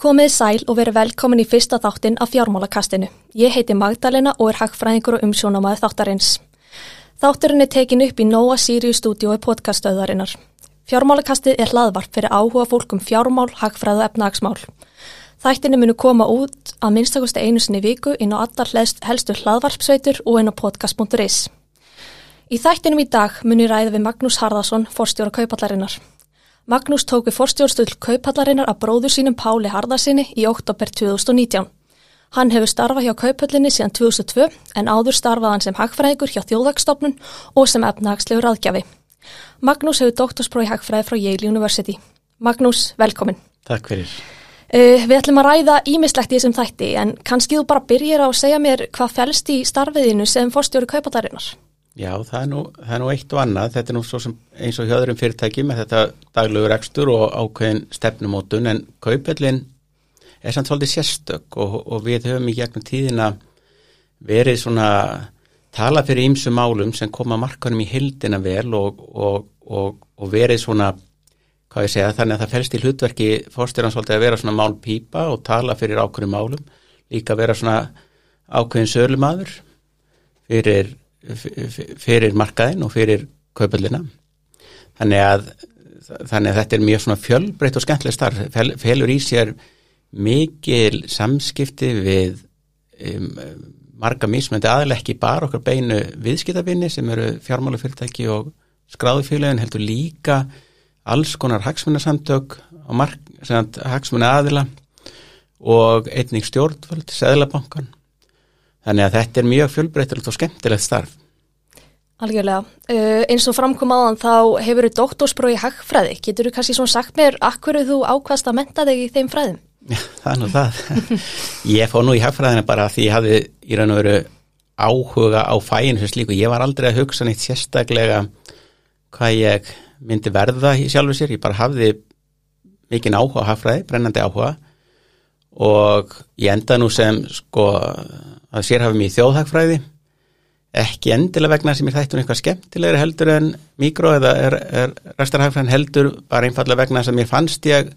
Komið sæl og verið velkomin í fyrsta þáttin af fjármálakastinu. Ég heiti Magdalena og er hagfræðingur og umsjónamaði þáttarins. Þátturinn er tekin upp í Nóa Sirius stúdiói podcastöðarinnar. Fjármálakastið er hlaðvarp fyrir áhuga fólkum fjármál, hagfræðu og efnagsmál. Þættinu munu koma út að minnstakosti einu sinni viku inn á allar helstu hlaðvarpsveitur og inn á podcast.is. Í þættinum í dag muni ræða við Magnús Harðarsson, forstjóra kaupallarinnar. Magnús tók við forstjórnstöld kaupallarinnar að bróður sínum Páli Harðarsinni í oktober 2019. Hann hefur starfað hjá kaupallinni síðan 2002 en áður starfað hann sem hagfræðingur hjá þjóðvagstofnun og sem efnahagslegur aðgjafi. Magnús hefur doktorsprói hagfræði frá Yale University. Magnús, velkomin. Takk fyrir. Uh, við ætlum að ræða ímislegt í þessum þætti en kannski þú bara byrjir á að segja mér hvað fælst í starfiðinu sem forstjóri kaupallarinnar? Já, það er, nú, það er nú eitt og annað, þetta er nú svo sem eins og hjöðurum fyrirtæki með þetta daglegur ekstur og ákveðin stefnumótun en kaupellin er samt svolítið sérstök og, og við höfum í gegnum tíðina verið svona tala fyrir ímsu málum sem koma markanum í hildina vel og, og, og verið svona, hvað ég segja, þannig að það fælst í hlutverki fórstyrjan svolítið að vera svona málpípa og tala fyrir ákveðin málum, líka vera svona ákveðin sölumadur fyrir fyrir markaðin og fyrir kaupallina þannig að, þannig að þetta er mjög svona fjölbreytt og skemmtileg starf. Fel, felur í sér mikil samskipti við um, marga mísmöndi aðlekki bara okkar beinu viðskiptabinni sem eru fjármálufyrirtæki og skráðufélagin heldur líka alls konar hagsmunarsamtök og hagsmunar aðila og einning stjórnvöld, Sæðlabankan Þannig að þetta er mjög fjölbreytilegt og skemmtilegt starf. Algjörlega. Uh, eins og framkom aðan þá hefur þú doktorsprói hagfræði. Getur þú kannski svona sagt mér akkur þú ákvast að menta þig í þeim fræðum? Já, það er nú það. ég fóð nú í hagfræðina bara því ég hafði í raun og veru áhuga á fæinu sem slíku. Ég var aldrei að hugsa neitt sérstaklega hvað ég myndi verða í sjálfu sér. Ég bara hafði mikinn áhuga á hagfræði, brennandi áhuga og ég enda nú sem sko að sérhafum í þjóðhagfræði ekki endilega vegna sem er þættun eitthvað skemmtilegri heldur en mikró eða er, er restarhagfræðin heldur bara einfallega vegna sem ég fannst ég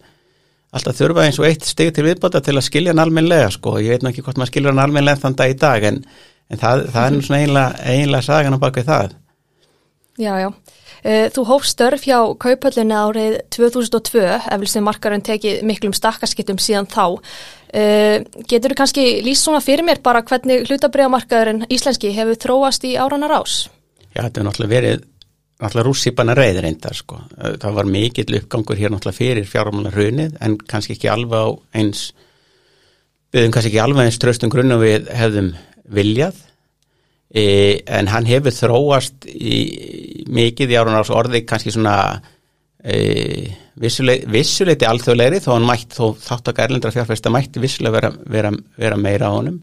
alltaf þurfa eins og eitt steg til viðbota til að skilja hann almenlega sko, ég veit náttúrulega ekki hvort maður skilja hann almenlega þann dag í dag en, en það, það er nú svona einlega, einlega sagan á bakvið það. Já, já. Eh, þú hófst störf hjá kaupöllinu árið 2002 eftir sem markarinn tekið miklum stakkarskittum síðan þá. Eh, Getur þú kannski lýst svona fyrir mér bara hvernig hlutabriðamarkaðurinn íslenski hefur þróast í áranar ás? Já, þetta er náttúrulega verið náttúrulega rússipana reyðir eindar sko. Eh, það var mikill uppgangur hér náttúrulega fyrir fjármálar hrunið en kannski ekki alveg á eins við hefum kannski ekki alveg eins tröstum grunn og við hefðum viljað e, en hann hefur þróast í, mikið í árun ás orði kannski svona e, vissuleiti, vissuleiti alþjóðleiri þó mætt, þó þátt að gærlindra fjárfæsta mætti vissulega vera, vera, vera meira á honum.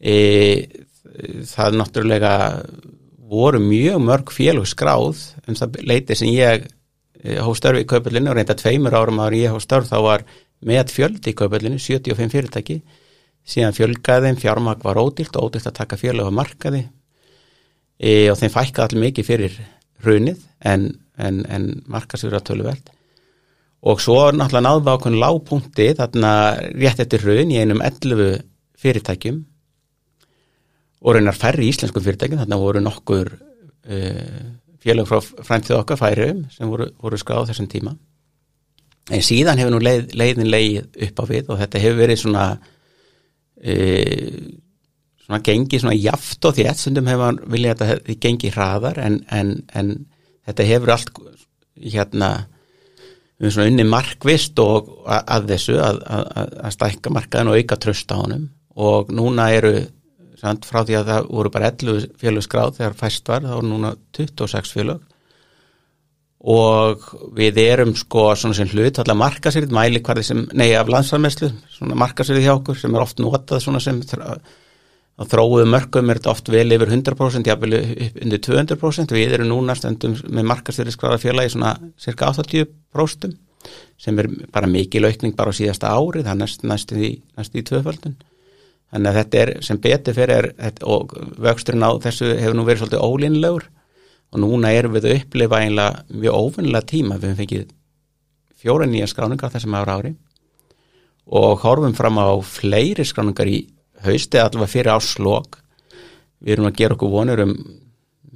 E, það náttúrulega voru mjög mörg félug skráð um það leiti sem ég e, hóf störfi í kaupöldinu og reynda tveimur árum ári ég hóf störf þá var með fjöldi í kaupöldinu 75 fyrirtæki. Síðan fjölgaðin fjármag var ódýrt og ódýrt að taka fjölu á markaði. E, og þeim fækka allir mikið fyrir hrunið en, en, en markasverða töluveld og svo náttúrulega náðu við ákveðin lágpunkti þarna rétt eftir hrun í einum 11 fyrirtækjum. Og reynar færri íslensku fyrirtækjum þarna voru nokkur uh, félag frá fræntið okkar færium sem voru, voru skráð þessum tíma. En síðan hefur nú leið, leiðin leið upp á við og þetta hefur verið svona uh, svona gengið svona jaft og því ett sundum hefur viljað að þetta gengi hraðar en, en, en þetta hefur allt hérna við svona unni markvist og að, þessu að, að, að stækka markaðin og auka tröst á honum. Og núna eru samt, frá því að það voru bara 11 félagskráð þegar fæst var þá er núna 26 félag og við erum sko svona sem hlut allar markasýrið, mæli hverði sem nei af landsfæðmesslu, svona markasýrið hjá okkur sem er oft notað svona sem á þróuðu mörgum er þetta oft vel yfir 100% jáfnvel upp undir 200% við erum núna stendum með markastýri skráða félagi svona cirka 80% sem er bara mikil aukning bara á síðasta ári það næst, næst í, í tvöföldun. Þannig að þetta er sem betur fyrir og vöxturinn á þessu hefur nú verið svolítið ólinlegur og núna erum við að upplifa einlega mjög óvinnilega tíma. Við hefum fengið fjóra nýja skráningar þessum ára ári. Og horfum fram á fleiri skráningar í hausti allavega fyrir áslokk við erum að gera okkur vonur um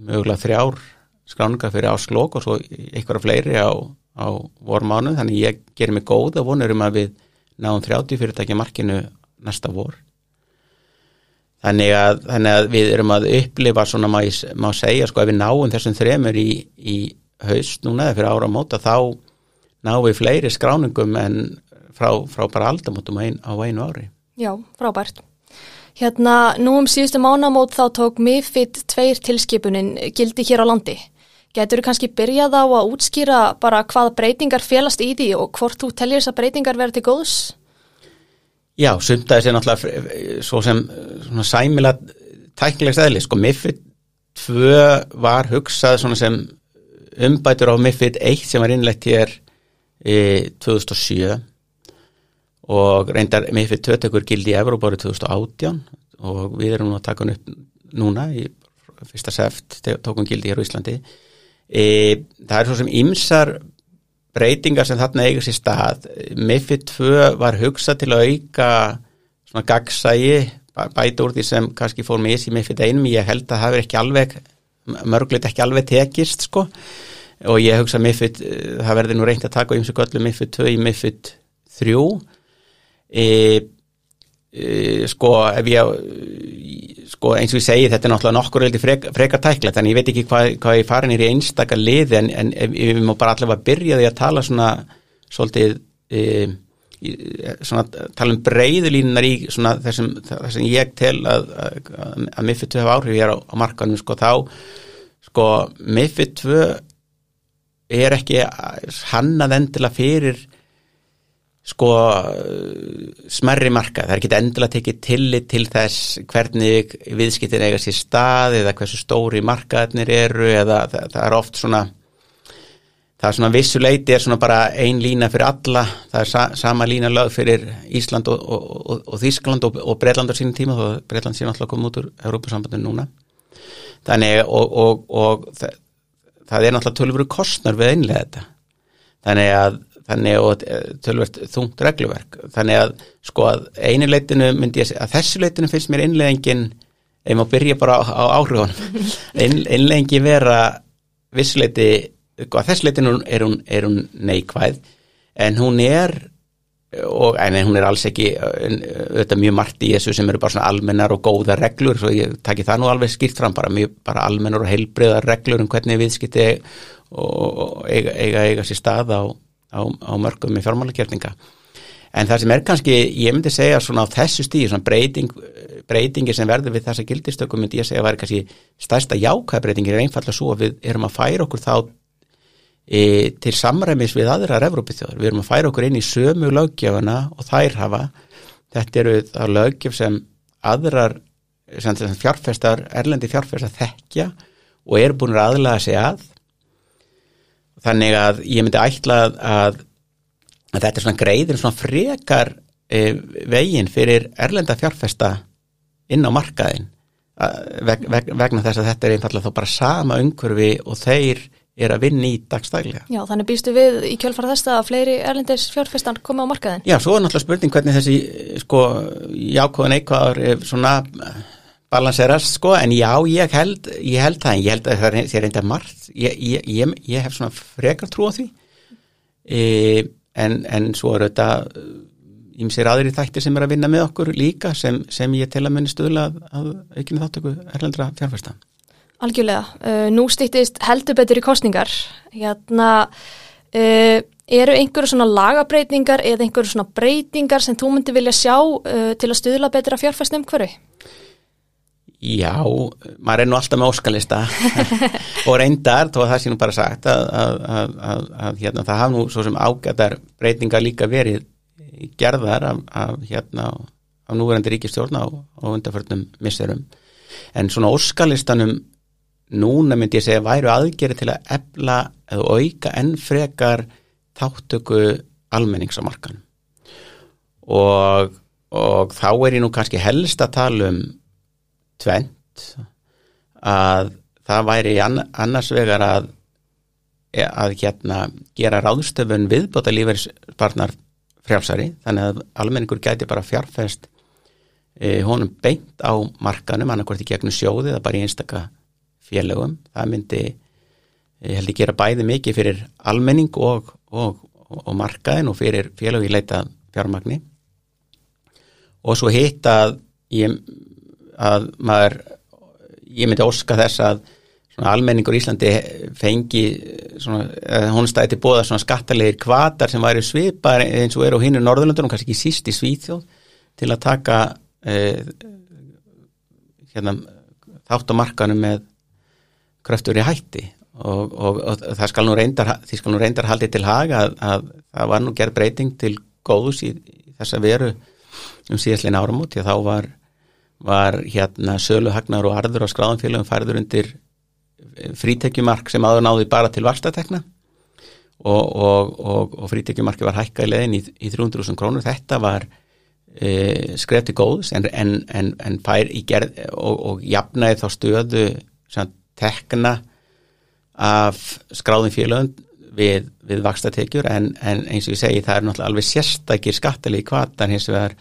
mögulega þrjár skráningar fyrir áslokk og svo einhverja fleiri á, á vormánu þannig ég gerir mig góða vonur um að við náum 30 fyrirtækja markinu næsta vor þannig að, þannig að við erum að upplifa svona má, má segja sko ef við náum þessum þremur í, í haust núna eða fyrir ára móta þá náum við fleiri skráningum en frá, frá bara aldamótum á einu ári. Já, frábært. Hérna, nú um síðustu mánamót þá tók MIFID 2 tilskipunin gildi hér á landi. Getur þú kannski byrjað á að útskýra bara hvaða breytingar félast í því og hvort þú tellir þess að breytingar verður til góðs? Já, sumtaðis er náttúrulega svo sem svona sæmila tæknilegst eðli, sko MIFID 2 var hugsað svona sem umbætur á MIFID 1 sem var innlegt hér í 2007 og reyndar MIFID 2 tekur gildi í Evrópa árið 2018 og við erum nú að taka hann upp núna í fyrsta seft tókum gildi hér á Íslandi. E, það er svo sem ymsar breytingar sem þarna eigur sér stað. MIFID 2 var hugsað til að auka svona gagsægi bæta úr því sem kannski fór með í MIFID 1 ég held að það hefur ekki alveg mörgulegt ekki alveg tekist sko. Og ég hugsa MIFID það verður nú reynd að taka um sig öllu MIFID 2 í MIFID 3 e, e, sko ef ég sko eins og ég segi þetta er náttúrulega nokkur veldi frek, frekar tækla þannig ég veit ekki hvað, hvað ég farin er í einstakar lið en, en við má bara allavega byrja því að tala svona svolítið e, svona tala um breyðulínunar í svona þessum, þessum ég tel að, að, að MIFID 2 hafa áhrif hér á, á markanum sko þá sko MIFID 2 er ekki hannað endilega fyrir sko smerri marka, það er ekki endilega tekið tillit til þess hvernig viðskiptin eiga sér stað eða hversu stóri markaðnir eru eða það, það er oft svona það er svona vissuleiti er svona bara ein lína fyrir alla, það er sa, sama lína lög fyrir Ísland og, og, og, og Þískland og Breitland á sínum tíma þó Breitland síðan alltaf komið út úr Európa-sambandinu núna. Þannig og það, það er náttúrulega tölvuru kostnar við einlega þetta. Þannig að þannig að tölvert þungt regluverk. Þannig að sko að einu leitinu myndi ég að þessu leitinu finnst mér innleggingin ef maður byrja bara á, á áhrifunum innleggingi vera vissuleiti að þessu leitinu er hún, er hún neikvæð en hún er og en hún er alls ekki auðvitað mjög margt í þessu sem eru bara svona almennar og góða reglur svo ég takki það nú alveg skýrt fram bara mjög bara almennar og heilbreyðar reglur um hvernig viðskipti og eiga, eiga, eiga sér stað á á, á mörgum með fjármálagjörninga en það sem er kannski, ég myndi segja svona á þessu stíð, svona breyting breytingi sem verður við þessa gildistökum myndi ég segja að væri kannski stærsta jákvæð breytingir er einfallega svo að við erum að færa okkur þá e, til samræmis við aðrar Evrópithjóður, við erum að færa okkur inn í sömu löggjöfuna og þær hafa. Þetta eru það löggjöf sem aðrar sem, fjárfestar, erlendi fjárfestar þekkja og eru búin að aðlaga sig að þannig að ég myndi ætla að, að, þetta er svona greiðin svona frekar e, veginn fyrir erlenda fjárfesta inn á markaðin veg, veg, vegna þess að þetta er einfallega þá bara sama umhverfi og þeir er að vinna í dagstæglega. Já, þannig býstu við í kjölfara þess að fleiri erlendis fjárfestan komi á markaðin? Já, svo er náttúrulega spurning hvernig þessi sko jákvæðan eitthvað er svona balanserast sko en já ég held, ég held það ég held að það sé reynda margt. Ég, ég, ég, hef svona frekar trú á því. E, en, en svo er þetta ég sér aðri þættir sem er að vinna með okkur líka sem, sem ég tel að muni stuðla að aukinu þáttöku erlendra fjárfæsta Algjörlega, uh, nú stýttist heldur betur í kostningar hérna uh, eru einhverju svona lagabreitingar eða einhverju svona breytingar sem þú myndi vilja sjá uh, til að stuðla betur að fjárfæsta um hverju? Já, maður er nú alltaf með óskalista. Og reyndar, þó að það nú bara sagt að, að, að, að hérna, það hafa nú svo sem ágættar breytingar líka verið gerðar af, af hérna af núverandi ríkistjórn á, á undarförnum misserum, en svona óskalistanum núna myndi ég segja væru aðgeri til að ebla eða auka enn frekar þáttöku almenningsamarkan og, og þá er ég nú kannski helst að tala um tvent að það væri annars vegar að, að hérna, gera ráðstöfun viðbóta lífeyrispartnar frjálsari þannig að almenningur gæti bara fjárfest e, honum beint á markanum, annarkvært í gegnum sjóði eða bara í einstaka félögum. Það myndi, ég held ég gera bæði mikið fyrir almenning og, og, og markaðin og fyrir félög í leita fjármagni. Og svo hitt að ég, að maður ég myndi óska þess að almenningur í Íslandi fengi hún stæði til bóða skattalegir kvatar sem væri svipar eins og eru á hinn í Norðurlundunum, kannski ekki síst í Svíþjóð til að taka eh, hérna, þátt á markanum með kröftur í hætti. Og, og, og það skal reyndar því skal nú reyndar haldið til haga að, að það var nú gerð breyting til góðus í, í þessa veru um síðastlein áramóti og þá var, var hérna söluhagnar og arður á skráðanfélagum færður undir frítekjumark sem aður náði bara til varstatekna og, og frítekjumarki var hækka í leðin í, í 300.000 krónur. Þetta var e, skrefti góðs en, en, en, en fær í gerð og jafnaði þá stöðu tekna af skráðum félagum við, við vakstatekjur en eins og ég segi það er náttúrulega alveg sérstakir skattalegi kvartan hins vegar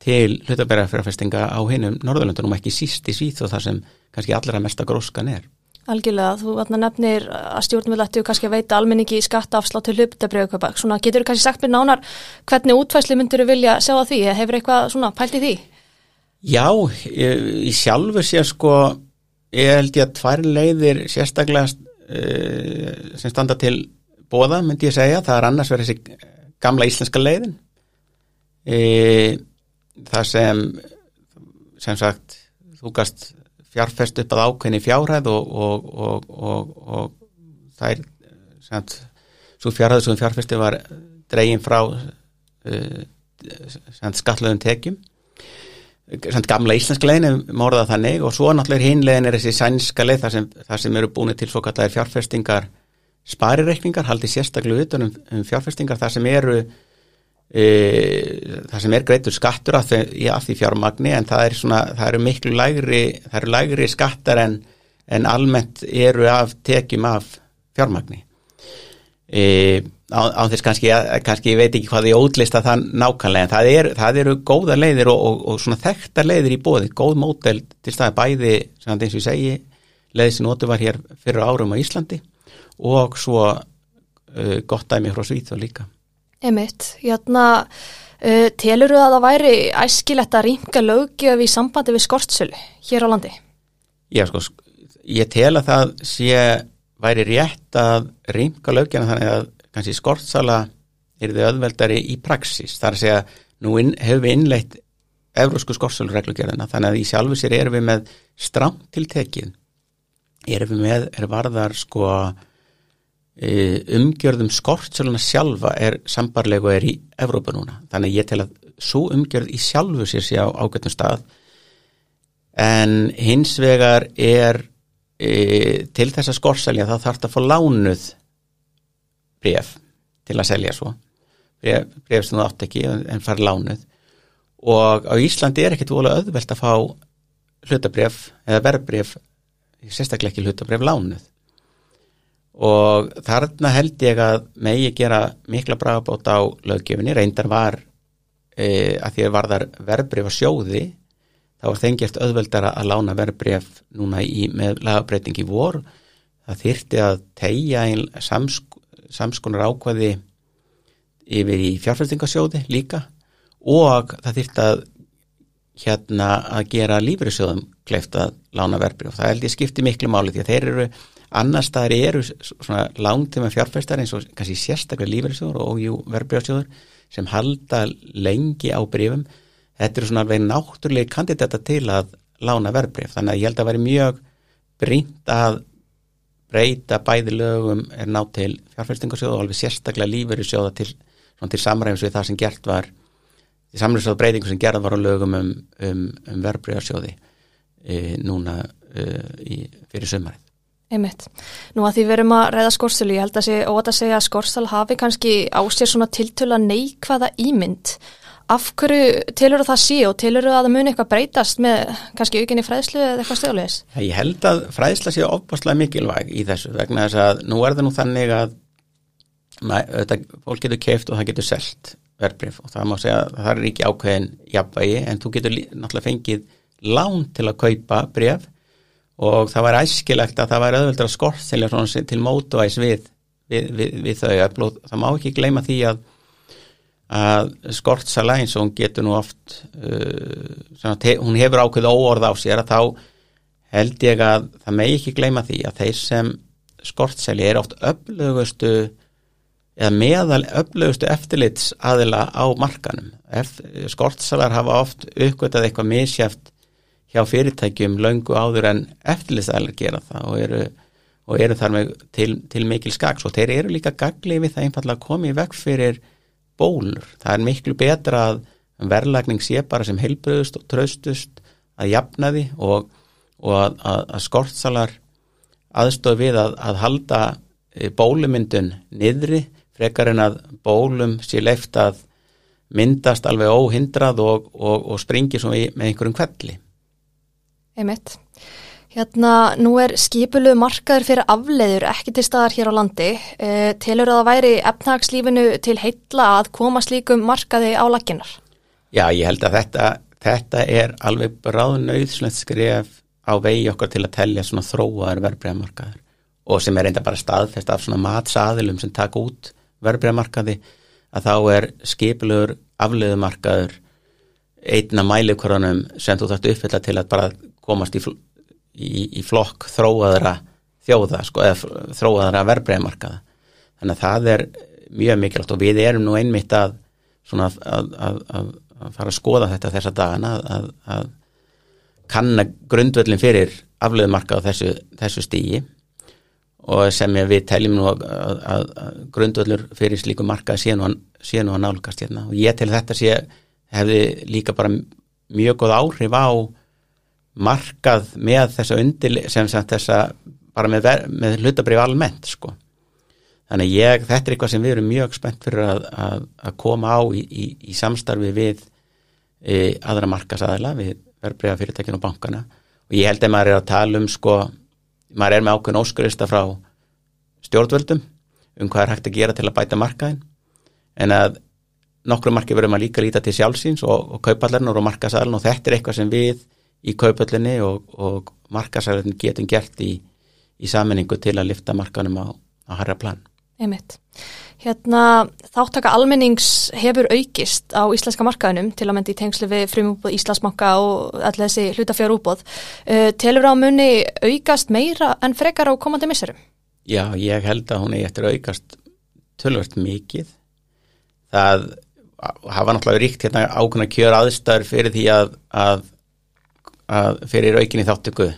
til hlutabæra á hinnum Norðurlöndunum ekki síst í síð og það sem kannski allra mesta gróskan er. Algjörlega, þú vatna nefnir að stjórnvöld ættu kannski að veita almenningi í skattaafslátt til hlutabæra svona getur þú kannski sagt mér nánar hvernig útvæsli myndur þú vilja sjá að því hefur eitthvað svona pælt í því? Já, ég, ég sjálfur sé sko ég held ég að tvær leiðir sérstaklega uh, sem standa til bóða myndi ég segja, það er annars verið þessi gamla íslenska leiðin eða það sem sem sagt þú gast fjárfest upp að ákveðni fjárhæð og, og, og, og það er sem svo fjárhæðu sem fjárfesti var dregin frá uh, skattlöðum tekjum. Sem gamla íslenska legin morða þannig og svo náttúrulega hinlegin er þessi sænska leið þar sem, þar sem eru búin til svo kallar fjárfestingar sparireikningar, haldi sérstaklega utan um, um fjárfestingar þar sem eru e, það sem er greitur skattur af því, því fjármagni en það svona, það eru miklu lægri það eru lægri skattar en, en almennt eru af tekjum af fjármagni. E, á, á þess kannski, kannski ég veit ekki hvað ég ótlista það nákvæmlega en það, er, það eru góða leiðir og, og, og svona þekktar leiðir í bóði, góð mótel til staði bæði, sem eins og ég segi leiði sem notu var hér fyrir árum á Íslandi og svo uh, gott dæmi frá Svíþjóð líka Emitt, játna uh, telur þú að það væri æskilegt að rýmka lögjöf í sambandi við skortsölu hér á landi? Já, sko, ég tel að það sé væri rétt að rýmka lögjöfna þannig að kannski skortsala er þau öðveldari í praxis. Það er að segja, nú inn, hefur við innleitt eurósku skortsölureglugjörðina, þannig að í sjálfu sér erum við með stramt til tekið. Erum við með, er varðar sko E, umgjörðum skortsöluna sjálfa er sambarlegu er í Evrópa núna, þannig ég tel að svo umgjörð í sjálfu sér sé á ágættum stað. En hins vegar er e, til þess að skortselja þá þarf það að fá lánuð bref til að selja svo. Bref, bref sem þú átt ekki en fara lánuð. Og á Íslandi er ekkit volið öðvelt að fá hlutabref eða verbref sérstaklega ekki hlutabref lánuð og þarna held ég að megi gera mikla bragabót á löggefinni, reyndar var e, að því að varðar verbreyf að sjóði, þá var þengjast öðvöldara að lána verbreyf núna í, með lagabreiting í vor. Það þyrti að tegja samsk, samskonar ákvaði yfir í fjárfæstingasjóði líka. Og það þyrti að hérna að gera lífriðsjóðum kleift að lána verbreyf, það held ég skipti miklu máli því að þeir eru annar staðar eru svona langtíma fjárfæstar eins og kannski sérstaklega lífeyrisjóður og jú verbreyfsjóður sem halda lengi á breyfum þetta eru svona alveg náttúrulega kandidata til að lána verbreyf þannig að ég held að veri mjög brínt að breyta bæði lögum er nátt til fjárfæstingarsjóðu og alveg sérstaklega lífeyrisjóða til, til samræms við það sem gert var samræmsjóða breytingu sem gerð var á lögum um, um, um verbreyfsjóði e, núna e, í, fyrir sömarið Einmitt. Nú að því við erum að ræða skorstulu, ég held að sé óta að segja að skorstal hafi kannski á sér svona tiltöla neikvæða ímynd. Af hverju tilur það sé og tilur það að muni eitthvað breytast með kannski aukinni fræðslu eða eitthvað stöðulegis? Ég held að fræðsla sé ofbáslega mikilvæg í þessu vegna þess að nú er það nú þannig að þetta, fólk getur keift og það getur selt verbreyf og það má segja að það er ekki ákveðin jafnvægi en þú getur náttúrulega fengið lán til að kaupa bref og það var æskilegt að það var auðvöldra skortselja til mótuvæs við, við, við, við þau öflóð. Það má ekki gleyma því að, að skortsala eins og hún getur nú oft uh, hún hefur ákveð óorð á sér að þá held ég að það megi ekki gleyma því að þeir sem skortselja er oft öflugustu eða meðal öflugustu eftirlits aðila á markanum. Skortsalar hafa oft uppgötað eitthvað misjæft hjá fyrirtækjum löngu áður en eftirlistæðilega gera það og eru, og eru þar með til, til mikil skaks og þeir eru líka gaglið við það einfallega að koma í vekk fyrir bólur. Það er miklu betra að verðlagning sé bara sem heilbröðust og tröstust að jafna því og, og að, að, að skortsalar aðstof við að, að halda eh, bólumyndun niðri frekar en að bólum sé leift að myndast alveg óhindrað og, og, og springi með einhverjum kvelli. Einmitt. Hérna, nú er skipuluð markaður fyrir afleiður ekki til staðar hér á landi. E, Tilur að það væri efnagslífinu til heitla að koma slíkum markaði á laginnar? Já, ég held að þetta, þetta er alveg bráðnauðslegt skref á vegi okkar til að tellja svona þróaður verbreyðamarkaður og sem er reynda bara staðfest af svona matsaðilum sem taka út verbreyðamarkaði að þá er skipuluður afleiðumarkaður einna mælikvarðanum sem þú þarfst uppfylla til að bara komast í, í, í flokk þróaðara þjóða sko, eða þróaðara verbreyðmarkaða þannig að það er mjög mikilvægt og við erum nú einmitt að, að, að, að fara að skoða þetta þessa dagana að kanna grundvöldin fyrir aflöðumarkað á þessu, þessu stígi og sem við teljum nú að grundvöldur fyrir slíku markað sé nú að nálgast hérna. Og ég til þetta sé hefði líka bara mjög góð áhrif á markað með þessa undir sem sagt þessa bara með, með hlutabrif almennt sko. Þannig ég, þetta er eitthvað sem við erum mjög spennt fyrir að, að, að koma á í, í, í samstarfi við e, aðra markasadala við verðbriða fyrirtækinu og bankana. Og ég held að maður er að tala um sko maður er með ákveðin óskurista frá stjórnvöldum um hvað er hægt að gera til að bæta markaðin en að nokkru marki verður maður líka líta til sjálfsins og, og kaupallarnar og markasadalinn og þetta er eitthvað sem við í kaupöllinni og, og markasæðin getum gert í, í saminningu til að lifta markanum á, á harra plan. Einmitt. Hérna þáttaka almennings hefur aukist á íslenska markaðunum til að myndi í tengslu við frumúbúð Íslandsmokka og allir þessi hlutafjör úbúð. Uh, telur á munni aukast meira en frekar á komandi misserum? Já, ég held að hún er eftir aukast tölvört mikið. Það hafa náttúrulega ríkt hérna ákveðna kjör aðstæður fyrir því að, að að fyrir aukinni þáttöku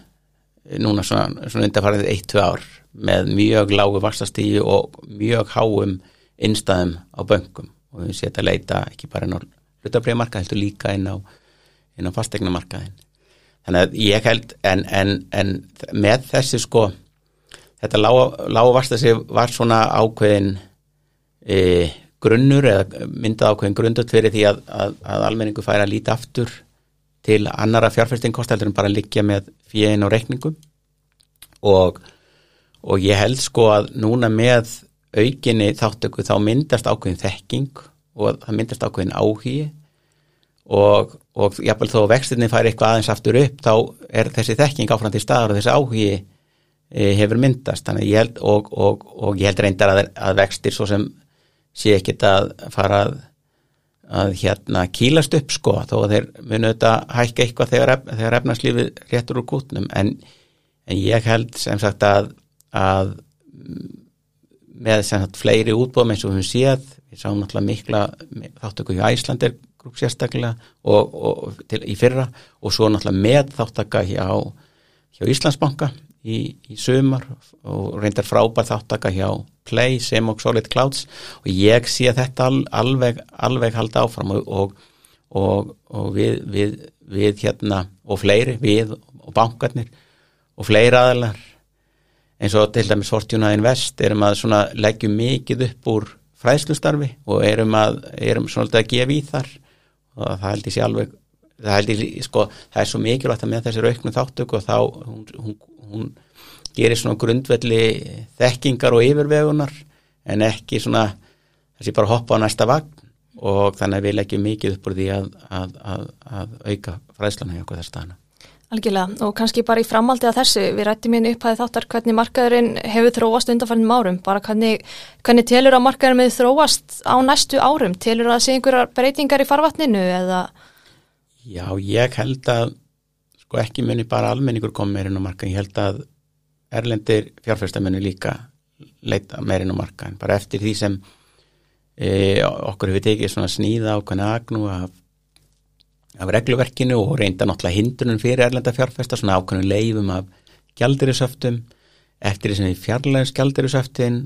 núna svona, svona undarfarið 1-2 ár með mjög lágu vakstastígi og mjög háum innstæðum á böngum og við setja að leita ekki bara inn á hlutabriðmarka heldur líka inn á, á fastegnamarkaðin þannig að ég held en, en, en með þessi sko þetta lágu vakstastígi var svona ákveðin e, grunnur eða myndað ákveðin grundut fyrir því að, að, að almenningu færa að líti aftur til annara fjárfestingkost en bara liggja með fjöin og reikningum. Og, og ég held sko að núna með aukinni þáttöku þá myndast ákveðin þekking og það myndast ákveðin áhugi. Og, og jáfnvel þó vextinni fær eitthvað aðeins aftur upp þá er þessi þekking áfram til staðar og þessi áhugi e, hefur myndast. Held, og, og ég held reyndar að, að vextir svo sem sé ekkit að fara að að hérna kýlast upp sko þó að þeir munu þetta hækka eitthvað þegar, þegar efnarslífið réttur úr kútnum. En, en ég held sem sagt að, að með sem sagt fleiri útbóðum eins og við séð, við sáum náttúrulega mikla þáttöku hjá Æslandir grúp sérstaklega og, og til, í fyrra og svo náttúrulega með þáttaka hjá, hjá Íslandsbanka í, í sumar og reyndar frábær þáttaka hjá Play, Semok, Solid Clouds og ég sé þetta alveg, alveg halda áfram og, og, og, og við, við, við hérna og fleiri, við og bankarnir og fleiri aðalar eins og til dæmis Fortuna Invest erum að leggjum mikið upp úr fræðslustarfi og erum að erum svona að gefa í þar og það held ég sé alveg það ég, sko, það er svo mikilvægt að með þessir auknu þáttöku og þá hún, hún, hún gerir svona grundvelli þekkingar og yfirvegunar en ekki svona þessi bara hoppa á næsta vagn. Og þannig að við leggjum mikið upp úr því að, að, að, að auka fræðslana hjá okkur þess staðana. Algjörlega. Og kannski bara í framaldi að þessu, við rættum hérna upp að þáttar hvernig markaðurinn hefur þróast undanfærnum árum, bara hvernig, hvernig telur að markaðurinn með þróast á næstu árum, telur að það sé einhverjar breytingar í farvatninu eða? Já, ég held að sko ekki muni bara almenningur koma meirinn á markaðin, ég held að erlendir fjárfærstamönu líka leita meirinn á markaðin, bara eftir því sem e, okkur hefur tekið svona sníða á hvernig agnú af af regluverkinu og reynda náttúrulega hindunum fyrir erlenda fjárfesta, svona ákveðinu leifum af gjaldirisöftum eftir því sem við fjarlægum gjaldirisöftin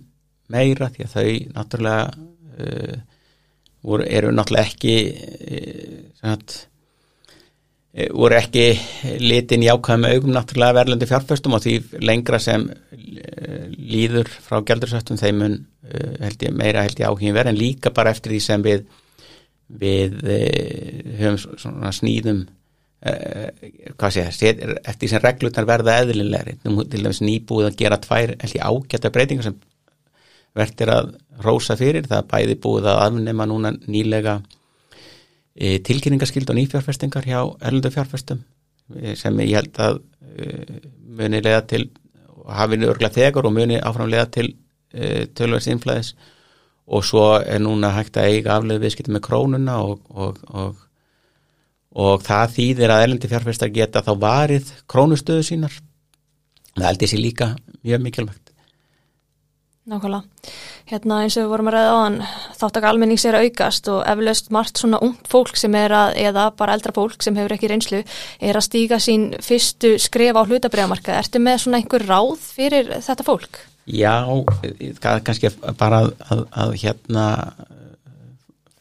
meira því að þau náttúrulega uh, voru, eru náttúrulega ekki uh, sagt, uh, voru ekki litin í ákveðum augum náttúrulega verðlandi fjárfestum og því lengra sem uh, líður frá gjaldirisöftum þeim mun uh, held ég, meira held ég áhugin verð en líka bara eftir því sem við við eh, höfum svona snýðum eh, hvað sé, eftir sem reglutnar verða eðlilegri, til dæmis nýbúið að gera tvær, held ég ágæta breytingar sem verður að rósa fyrir, það bæði búið að afnema núna nýlega tilkynningaskild og nýfjárfestingar hjá erlundu fjárfestum sem ég held að e, muni lega til hafinu örgla þegar og muni áframlega til e, tölværs inflæðis. Og svo er núna hægt að eiga afleðu viðskipti með krónuna og, og, og, og það þýðir að elendi fjárfæstar geta þá varið krónustöðu sínar. Það held ég sér líka mjög mikilvægt Nákvæmlega, hérna eins og við vorum að ræða á hann þáttak almennings er að aukast og eflaust margt svona ungt fólk sem er að eða bara eldra fólk sem hefur ekki reynslu er að stíga sín fyrstu skref á hlutabriðamarka, ertu með svona einhver ráð fyrir þetta fólk? Já, kannski bara að, að, að hérna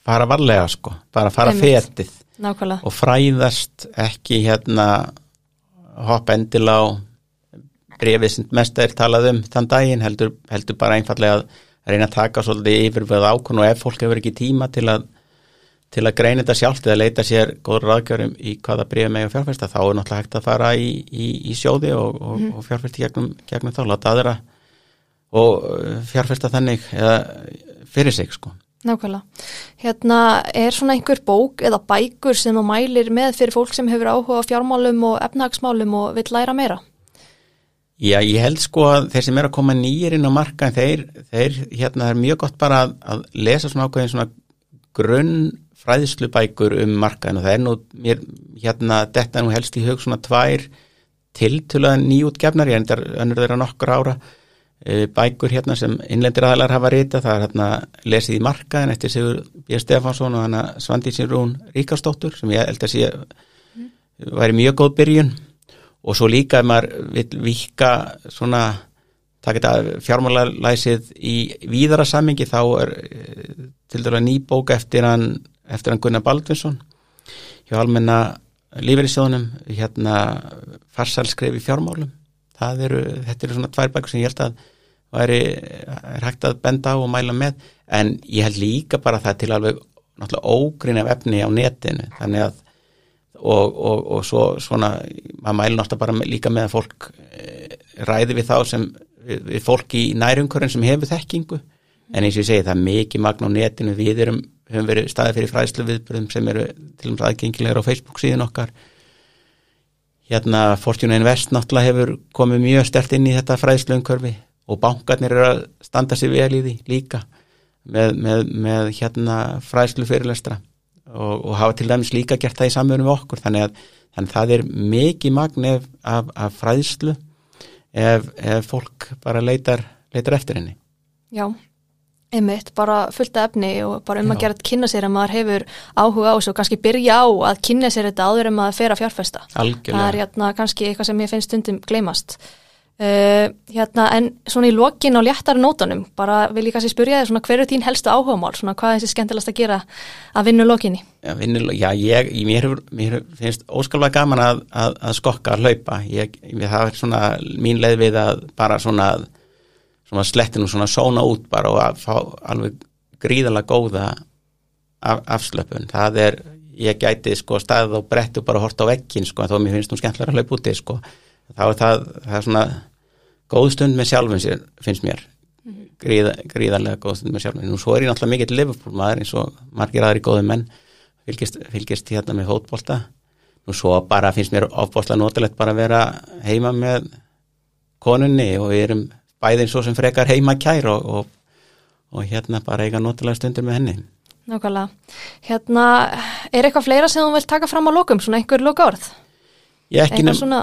fara varlega sko, bara fara fetið Nákvæmlega. og fræðast ekki hérna hoppa endil á brefið sem mest er talað um þann daginn heldur, heldur bara einfallega að reyna að taka svolítið yfir við ákvön og ef fólk hefur ekki tíma til að til að greina þetta sjálft eða leita sér góður raðgjörum í hvaða brefið með fjárfesta þá er náttúrulega hægt að fara í, í, í sjóði og, og, mm. og fjárfesti gegnum, gegnum þá, láta aðra og uh, fjárfesta þannig eða fyrir sig sko. Nákvæmlega. Hérna er svona einhver bók eða bækur sem að mælir með fyrir fólk sem hefur áhuga á fjármálum og efnahagsmálum og vil læra meira? Já, ég held sko að þeir sem er að koma nýjir inn á marka þeir, þeir hérna er mjög gott bara að, að lesa svona ákveðin svona grunn fræðslubækur um markaðinu og það er nú mér hérna þetta nú helst í hug svona tvær tiltöluða nýjútgefnar, ég endar önnur þeirra nokkur ára Eh, bækur hérna sem innlendir aðlar hafa rita, það er hérna lesið í markaðin eftir Sigur B. Stefansson og hana Svandísin Rún Ríkarsdóttur sem ég held að sé mm. væri mjög góð byrjun og svo líka ef maður vil vika svona taka þetta fjármálalæsið í víðara sammingi þá er eh, til dæla ný bók eftir hann, eftir hann Gunnar Baldvinsson hjá almenna lífeyrisjónum hérna farsalskref í fjármálum. Það eru, þetta eru svona tvær bækur sem ég held að væri hægt að benda á og mæla með. En ég held líka bara það til alveg náttúrulega ógrin af efni á netinu. Þannig að og, og, og svo svona maður mælu náttúrulega bara líka með að fólk e, ræði við þá sem við, við fólk í nærumkörun sem hefur þekkingu. En eins og ég segi það er mikið magn á netinu. Við erum, höfum verið staðið fyrir fræðslu viðbyrðum sem eru til og með aðgengilegar á Facebook síðan okkar. Hérna Fortune Invest náttúrulega hefur komið mjög stert inn í þetta fræðslu umkörfi og bankarnir eru að standa sér vel í því líka með, með, með hérna fræðslu fyrirlestra og, og hafa til dæmis líka gert það í samverðinu við okkur þannig að, þannig að það er mikið magn af, af, af fræðslu ef, ef fólk bara leitar, leitar eftir henni. Já, einmitt, bara fullt af efni og bara um Já. að gera að kynna sér að maður hefur áhuga á þessu og kannski byrja á að kynna sér þetta áður en maður fer að fjárfesta. Algjörlega. Það er hérna kannski eitthvað sem ég finnst stundum gleymast. Uh, hérna, en svona í lokin á léttara nótunum, bara vil ég kannski spyrja þig svona hver er þín helstu áhugamál, svona hvað er þessi skemmtilegast að gera að vinna lokinni? Já, vinnu, já ég, mér, mér finnst óskalvað gaman að, að, að skokka að hlaupa, ég, það er svona mín leið við að bara svona, svona slettinu svona sóna út bara og að fá alveg gríðalega góða af, afslöpun, það er ég gæti sko staðið og brett og bara horta á vekkin sko, þó mér finnst nú skemmtilega að hlaupa úti sko þá er það, það er svona góð stund með sjálfum sér, finnst mér mm -hmm. gríða, gríðarlega góð stund með sjálfum nú svo er ég náttúrulega mikill Liverpool maður eins og margir aðri góði menn fylgist, fylgist hérna með hótbolta nú svo bara finnst mér ofbólta notalegt bara að vera heima með konunni og við erum bæðin svo sem frekar heima kær og, og, og hérna bara eiga notalega stundur með henni Nákvæmlega. Hérna, er eitthvað fleira sem þú vilt taka fram á lokum, svona einhver loka orð? Ég ekki nefn, svona,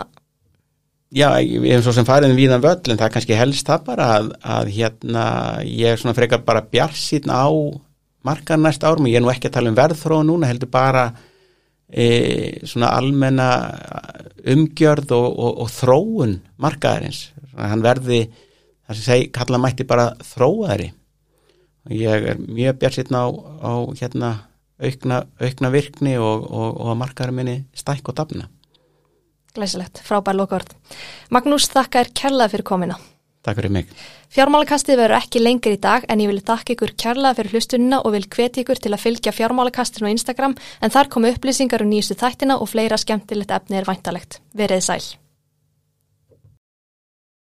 já, við hefum svo sem farið um víðan völl en það er kannski helst það bara að, að hérna, ég er svona frekar bara bjarsýtn á margar næst árum. Ég er nú ekki að tala um verðþróun núna heldur bara e, svona almenna umgjörð og, og, og þróun markaðarins. Hann verði, það sem segi, kalla mætti bara þróaðari og ég er mjög bjarsýtn á, á hérna aukna, aukna virkni og, og, og að markaðar minni stækk og dafna glæsilegt, frábær loka orð. Magnús, þakka er kærlega fyrir komina. Takk fyrir mig Fjármálakastið verður ekki lengur í dag en ég vil þakka ykkur kærlega fyrir hlustunina og vil hvetja ykkur til að fylgja fjármálakastinu á Instagram en þar komu upplýsingar um nýjustu þættina og fleira skemmtilegt efni er væntalegt. Verið sæl.